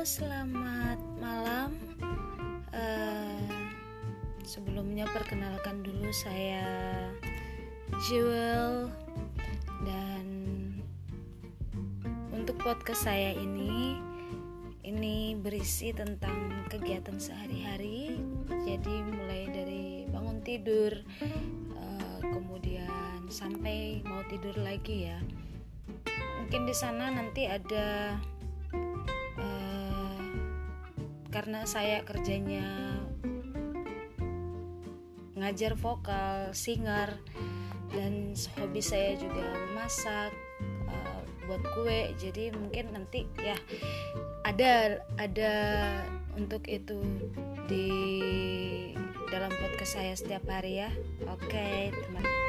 Selamat malam. Uh, sebelumnya perkenalkan dulu saya Jewel dan untuk podcast saya ini ini berisi tentang kegiatan sehari-hari. Jadi mulai dari bangun tidur uh, kemudian sampai mau tidur lagi ya. Mungkin di sana nanti ada karena saya kerjanya ngajar vokal, singer dan hobi saya juga memasak uh, buat kue. Jadi mungkin nanti ya ada ada untuk itu di dalam podcast saya setiap hari ya. Oke, teman.